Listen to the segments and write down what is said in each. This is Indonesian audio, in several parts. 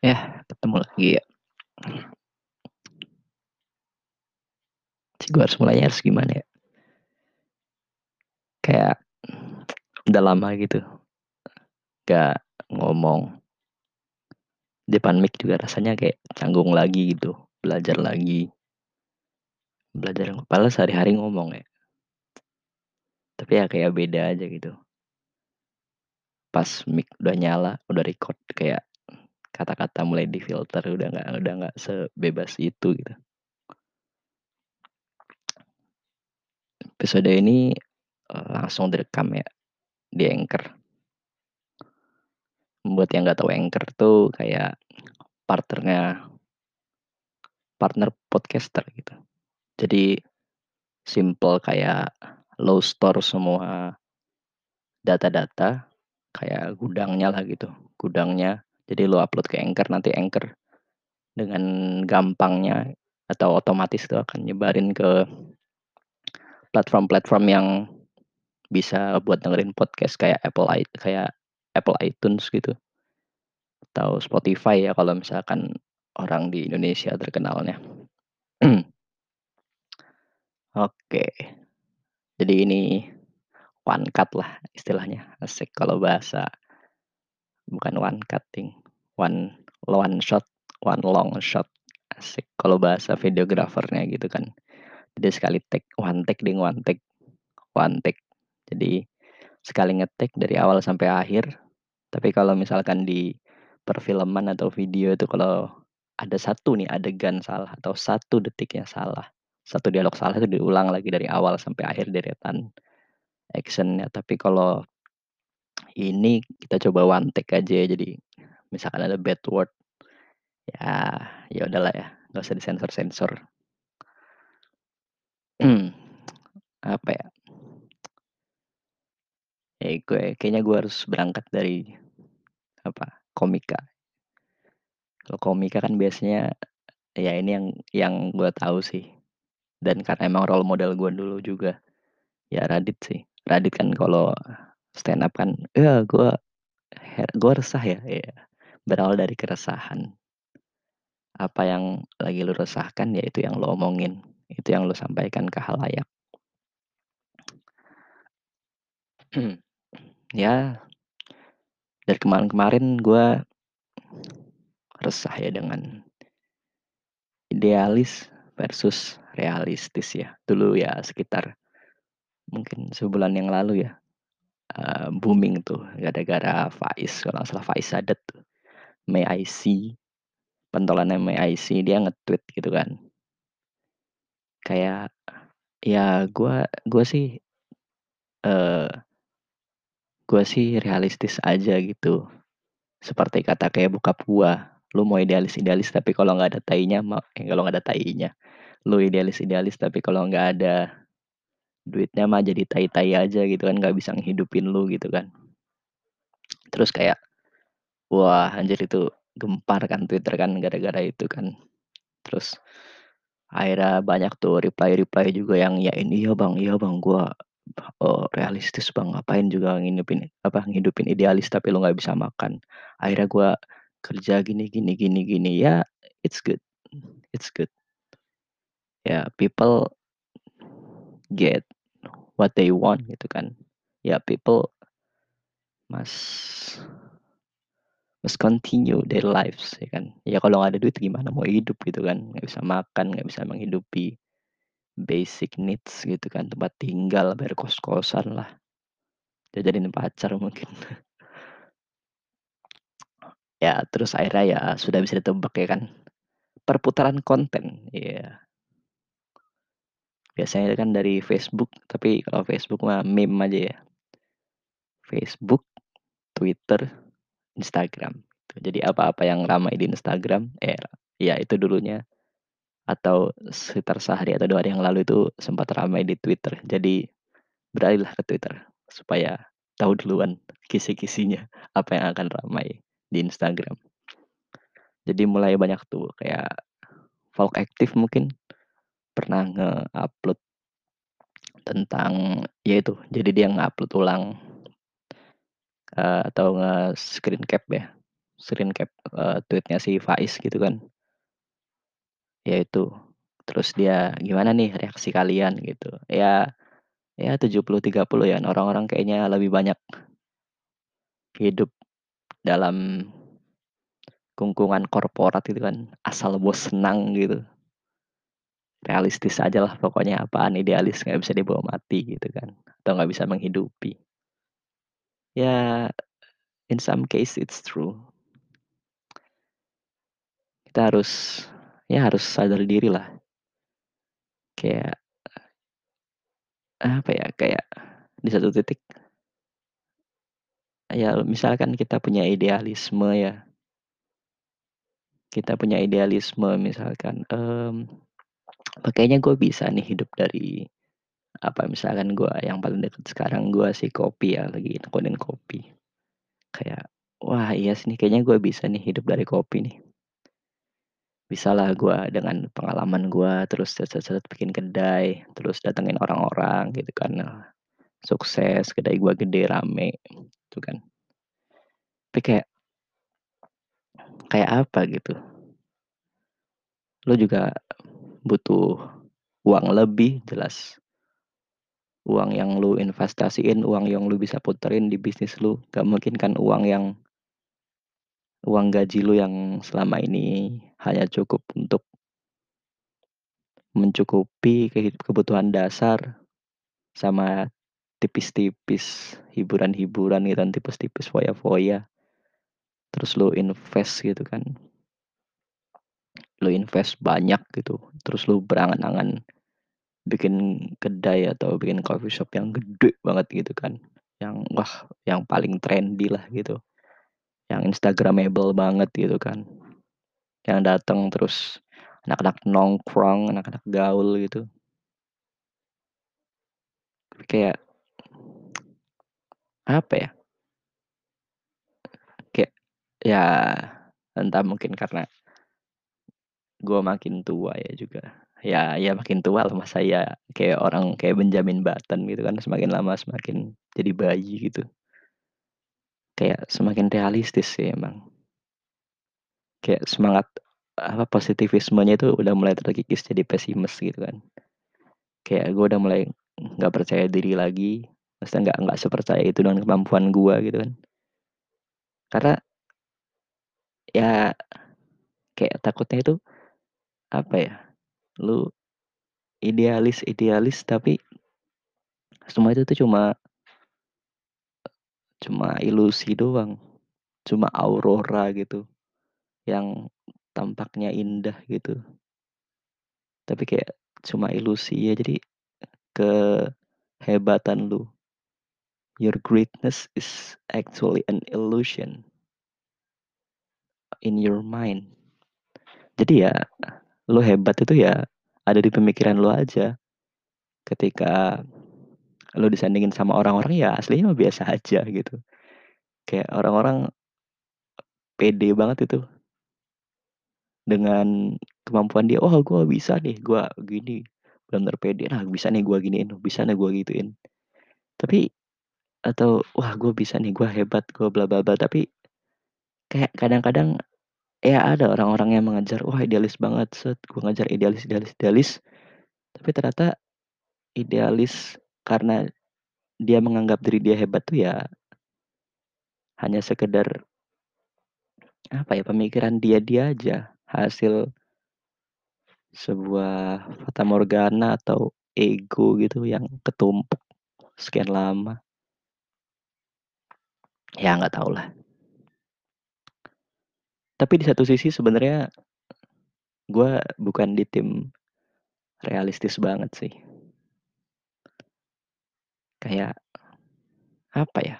Yah, ketemu lagi ya. Gue harus mulainya harus gimana ya? Kayak udah lama gitu nggak ngomong. Depan mic juga rasanya kayak canggung lagi gitu, belajar lagi. Belajar padahal sehari-hari ngomong ya. Tapi ya kayak beda aja gitu. Pas mic udah nyala, udah record kayak kata-kata mulai difilter udah nggak udah nggak sebebas itu gitu. Episode ini, eee, langsung direkam ya, di Anchor. Buat yang nggak tahu Anchor tuh kayak partner-nya partner podcaster gitu. Jadi simple kayak lo store semua data-data, kayak gudangnya lah gitu, gudangnya. Jadi lo upload ke Anchor, nanti Anchor dengan gampangnya atau otomatis itu akan nyebarin ke platform-platform yang bisa buat dengerin podcast kayak Apple kayak Apple iTunes gitu. Atau Spotify ya kalau misalkan orang di Indonesia terkenalnya. Oke. Jadi ini one cut lah istilahnya, asik kalau bahasa bukan one cutting, one one shot, one long shot, asik kalau bahasa videografernya gitu kan. Jadi sekali take, one take ding one take, one take. Jadi sekali nge-take dari awal sampai akhir. Tapi kalau misalkan di perfilman atau video itu kalau ada satu nih adegan salah atau 1 detiknya salah, 1 dialog salah itu diulang lagi dari awal sampai akhir deretan action-nya. Tapi kalau ini kita coba one take aja ya. Jadi misalkan ada bad word, ya ya udahlah ya, nggak usah disensor-sensor. Apa ya? Ya gue kayaknya gue harus berangkat dari apa, komika. Kalau komika kan biasanya ya ini yang yang gue tahu sih. Dan karena emang role model gue dulu juga, ya Radit sih. Radit kan kalau stand up kan, ya gue he gue resah ya, ya. Berawal dari keresahan. Apa yang lagi lu resahkan, ya itu yang lu omongin, itu yang lu sampaikan ke khalayak. Ya, dari kemarin-kemarin gue resah ya dengan idealis versus realistis ya. Dulu ya sekitar mungkin sebulan yang lalu ya, eee, booming tuh gara-gara Faiz, kalau salah Faiz Sadat "May I see?" Pentolannya "May I see?" Dia nge-tweet gitu kan. Kayak, ya gue gue sih eee gue sih realistis aja gitu. Seperti kata kayak bokap gue, "Lu mau idealis-idealis tapi kalau nggak ada tainya mah" eh kalau nggak ada tainya, "Lu idealis-idealis tapi kalau nggak ada duitnya mah jadi tai-tai aja gitu kan, nggak bisa ngehidupin lu," gitu kan. Terus kayak, wah anjir itu gempar kan Twitter kan gara-gara itu kan. Terus akhirnya banyak tuh reply-reply juga yang yain, "Iya Bang iya Bang, gua, eee, realistis Bang, ngapain juga ngidupin apa, ngehidupin idealis tapi lu nggak bisa makan. Akhirnya gua kerja gini gini gini gini." Ya it's good, it's good. Ya people get what they want gitu kan. Ya people must must continue their lives ya kan. Ya kalau nggak ada duit gimana mau hidup gitu kan, nggak bisa makan, nggak bisa menghidupi basic needs gitu kan, tempat tinggal, bayar kos-kosan lah. Jajanin pacar mungkin. Ya terus akhirnya ya sudah bisa ditebak ya kan, perputaran konten, iya. Biasanya kan dari Facebook, tapi kalau Facebook mah meme aja ya. Facebook, Twitter, Instagram. Jadi apa-apa yang ramai di Instagram, eh ya itu dulunya atau sekitar sehari atau 2 hari yang lalu itu sempat ramai di Twitter. Jadi beralihlah ke Twitter supaya tahu duluan kisi-kisinya, apa yang akan ramai di Instagram. Jadi mulai banyak tuh kayak Folk Aktif mungkin pernah nge-upload tentang ya itu, jadi dia nge-upload ulang eee, atau nge-screen cap ya, screencap, eee, tweet-nya si Faiz gitu kan. Ya itu, terus dia, "Gimana nih reaksi kalian?" Gitu. Ya ya 70, 30 ya, orang-orang kayaknya lebih banyak hidup dalam kungkungan korporat gitu kan, asal bos senang gitu. Realistis ajalah pokoknya, apaan idealis, nggak bisa dibawa mati gitu kan, atau nggak bisa menghidupi. Ya, in some case it's true. Kita harus, ya harus sadar dirilah. Kayak apa ya, kayak di satu titik ya misalkan kita punya idealisme ya kita punya idealisme misalkan, mmm, kayaknya gue bisa nih hidup dari apa, misalkan gue yang paling deket sekarang gue sih kopi ya, lagi nekunin kopi. Kayak, wah iya sih nih kayaknya gue bisa nih hidup dari kopi nih. Bisalah gue dengan pengalaman gue, terus set bikin kedai, terus datengin orang-orang gitu kan, nah, sukses, kedai gue gede, rame, gitu kan. Tapi kayak kayak apa gitu. Lu juga butuh uang lebih jelas. Uang yang lu investasiin, uang yang lu bisa puterin di bisnis lu, nggak mungkin kan uang yang uang gaji lu yang selama ini hanya cukup untuk mencukupi kebutuhan dasar, sama tipis-tipis hiburan-hiburan gitu kan, tipis-tipis foya-foya. Terus lu invest gitu kan. Lu invest banyak gitu, terus lu berangan-angan bikin kedai atau bikin coffee shop yang gede banget gitu kan, yang wah, yang paling trendy lah gitu, yang instagramable banget gitu kan. Yang dateng terus anak-anak nongkrong, anak-anak gaul gitu. Kayak apa ya kayak ya entah mungkin karena gue makin tua ya juga. Ya ya makin tua lah masa ya kayak orang kayak Benjamin Button gitu kan, semakin lama semakin jadi bayi gitu. Kayak semakin realistis sih emang. Kayak semangat, apa, positivismenya itu udah mulai terkikis jadi pesimis gitu kan. Kayak gue udah mulai nggak percaya diri lagi, maksudnya nggak nggak sepercaya itu dengan kemampuan gue gitu kan. Karena ya kayak takutnya itu, apa ya, lu idealis-idealis tapi semua itu tuh cuma cuma ilusi doang, cuma aurora gitu, yang tampaknya indah gitu. Tapi kayak cuma ilusi ya, jadi kehebatan lu your greatness is actually an illusion in your mind. Jadi ya, lu hebat itu ya ada di pemikiran lu aja. Ketika lu disandingin sama orang-orang ya aslinya biasa aja gitu. Kayak orang-orang pede banget itu. Dengan kemampuan dia, "Wah gua bisa nih, gua gini." Bener-bener pede, "Nah bisa nih gua giniin, bisa nih gua gituin." Tapi atau, "Wah gua bisa nih, gua hebat, gua bla bla bla." Tapi kayak kadang-kadang ya ada orang-orang yang mengejar, "Wah idealis banget, set, gua ngejar idealis idealis idealis." Tapi ternyata idealis karena dia menganggap diri dia hebat tuh ya hanya sekedar apa ya, pemikiran dia-dia aja, hasil sebuah fatamorgana atau ego gitu yang ketumpuk sekian lama. Ya nggak tahulah. Tapi di satu sisi sebenarnya gue bukan di tim realistis banget sih. Kayak apa ya?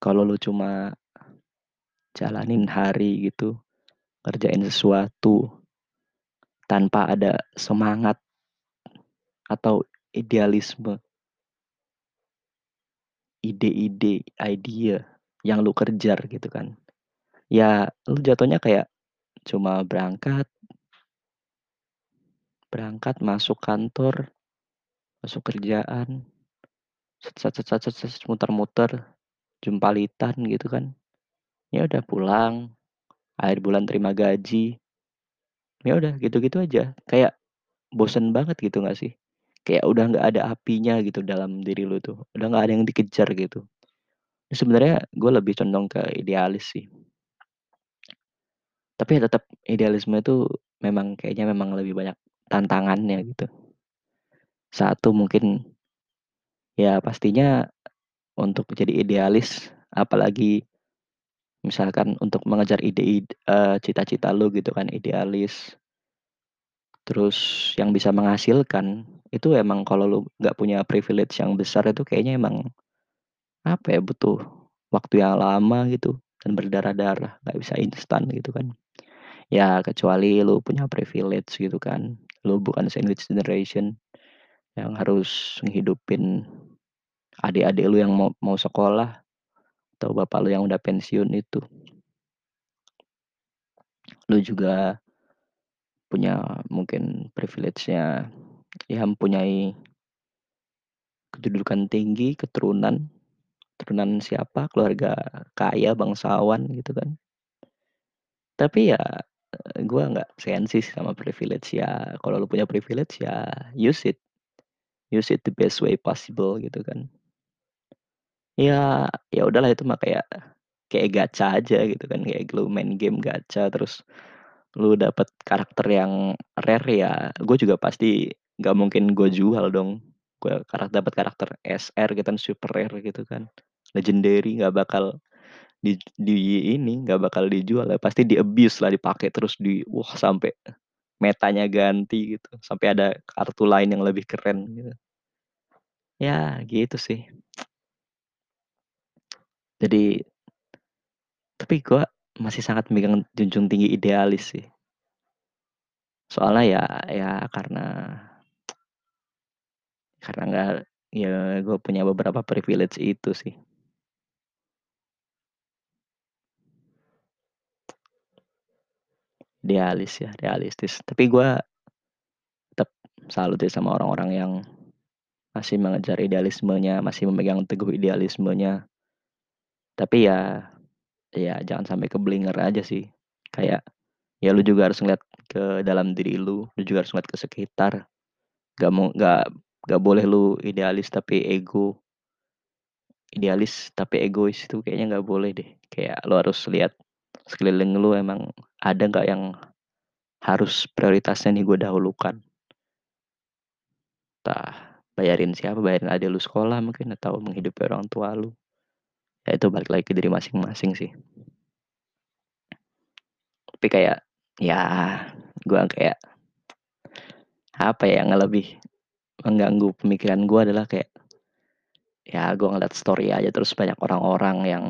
Kalau lu cuma jalanin hari gitu, ngerjain sesuatu tanpa ada semangat atau idealisme. Ide-ide, idea yang lu kejar gitu kan. Ya lu jatuhnya kayak cuma berangkat berangkat, masuk kantor, masuk kerjaan, muter-muter, jumpalitan gitu kan. Ya udah pulang, akhir bulan terima gaji. Ya udah gitu-gitu aja, kayak bosen banget gitu nggak sih? Kayak udah nggak ada apinya gitu dalam diri lu tuh, udah nggak ada yang dikejar gitu. Sebenarnya gue lebih condong ke idealis sih. Tapi ya tetap idealisme itu memang kayaknya memang lebih banyak tantangannya gitu. Satu mungkin ya pastinya untuk jadi idealis, apalagi misalkan untuk mengejar ide id eee, cita-cita lu gitu kan idealis. Terus yang bisa menghasilkan, itu emang kalau lu nggak punya privilege yang besar itu kayaknya emang, apa ya, butuh waktu yang lama gitu dan berdarah-darah, nggak bisa instan gitu kan. Ya kecuali lu punya privilege gitu kan, lu bukan sandwich generation yang harus ngehidupin adik-adik lu yang mau mau sekolah, atau bapak lu yang udah pensiun itu. Lu juga punya mungkin privilege-nya, ya mempunyai kedudukan tinggi, keturunan, keturunan siapa, keluarga kaya, bangsawan gitu kan. Tapi ya, eee, gua nggak sensi sama privilege ya, kalau lu punya privilege ya use it, use it the best way possible gitu kan. Ya, ya udahlah itu mah kayak kayak gacha aja gitu kan, kayak lu main game gacha terus lu dapet karakter yang rare ya, gue juga pasti nggak mungkin gue jual dong. Gue karak dapat karakter SR gitu kan, super rare gitu kan, legendary nggak bakal di di ini, nggak bakal dijual ya, pasti di-abuse lah, dipakai terus di wah sampai metanya ganti gitu, sampai ada kartu lain yang lebih keren gitu. Ya gitu sih. Jadi tapi gue masih sangat megang junjung tinggi idealis sih. Soalnya ya ya karena karena nggak ya gue punya beberapa privilege itu sih. Idealis ya, realistis. Tapi gue tetap salut ya sama orang-orang yang masih mengejar idealismenya, masih memegang teguh idealismenya. Tapi ya ya jangan sampai keblinger aja sih. Kayak ya lu juga harus ngeliat ke dalam diri lu, lu juga harus ngeliat ke sekitar. Nggak mau nggak nggak boleh lu idealis tapi ego. Idealis tapi egois itu kayaknya nggak boleh deh. Kayak lu harus lihat sekeliling lu emang ada nggak yang harus prioritasnya nih gue dahulukan. Entah bayarin siapa, bayarin adik lu sekolah mungkin atau menghidupi orang tua lu. Ya itu balik lagi ke diri masing-masing sih. Tapi kayak ya gue kayak apa ya, yang lebih mengganggu pemikiran gue adalah kayak ya gue ngeliat story aja terus banyak orang-orang yang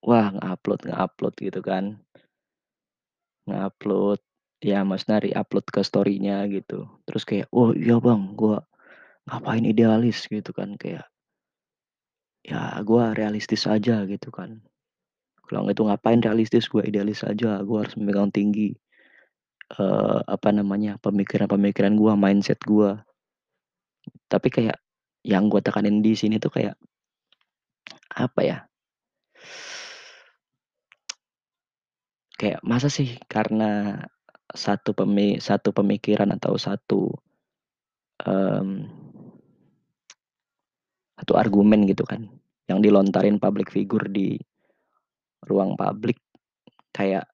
wah nge-upload nge-upload gitu kan. Nge-upload, ya maksudnya re-upload ke story-nya gitu. Terus kayak, "Oh iya Bang, gua ngapain idealis?" Gitu kan, kayak ya gua realistis aja gitu kan. Bilang itu, "Ngapain realistis, gua idealis aja, gua harus memegang tinggi, eee, apa namanya, pemikiran-pemikiran gua, mindset gua." Tapi kayak yang gua tekanin di sini tuh kayak apa ya kayak masa sih karena satu pemi satu pemikiran atau satu, mmm satu argumen gitu kan, yang dilontarin public figure di ruang publik, kayak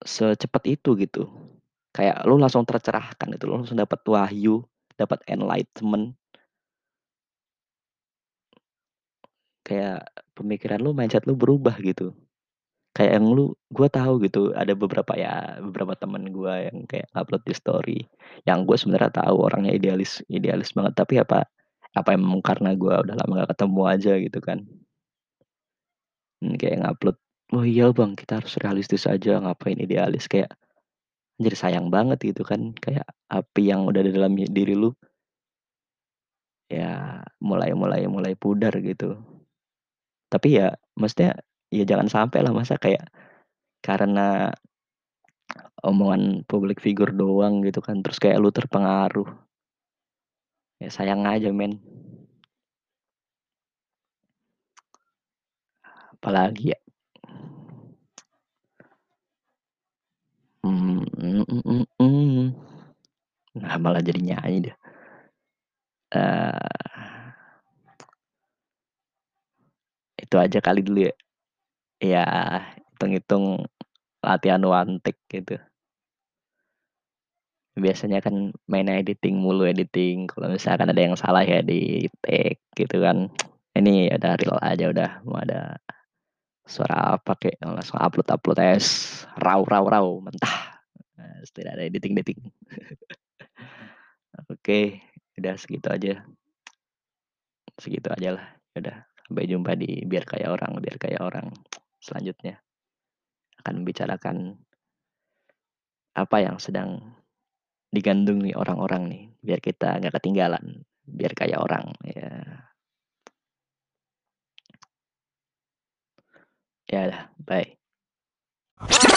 secepat itu gitu. Kayak lu langsung tercerahkan itu, lu langsung dapat wahyu, dapat enlightenment. Kayak pemikiran lu, mindset lu berubah gitu. Kayak yang lu gua tahu gitu ada beberapa ya, beberapa temen gua yang kayak upload di story, yang gue sebenarnya tahu orangnya idealis idealis banget, tapi apa apa emang karena gua udah lama nggak ketemu aja gitu kan. Mmm, kayak ngupload, "Oh iya Bang, kita harus realistis aja, ngapain idealis." Kayak anjir sayang banget gitu kan, kayak api yang udah ada dalam diri lu ya mulai mulai mulai pudar gitu. Tapi ya maksudnya ya jangan sampai lah masa kayak karena omongan publik figur doang gitu kan terus kayak lu terpengaruh. Ya sayang aja men. Apalagi ya? Hmm, mm, mm, mm. nah malah jadi nyanyi deh uh, itu aja kali dulu ya. Iya, hitung-hitung latihan one take gitu. Biasanya kan main editing mulu, editing kalau misalkan ada yang salah ya di-take gitu kan. Ini udah real aja udah, mau ada suara apa kek, langsung upload-upload es raw raw raw, mentah, tidak ada editing-editing. Oke, udah segitu aja. Segitu ajalah, ya udah. Sampai jumpa di Biar Kaya Orang Biar Kaya Orang selanjutnya. Akan membicarakan apa yang sedang digandrungi orang-orang nih, biar kita nggak ketinggalan, biar kayak orang, ya. Ya udah, bye.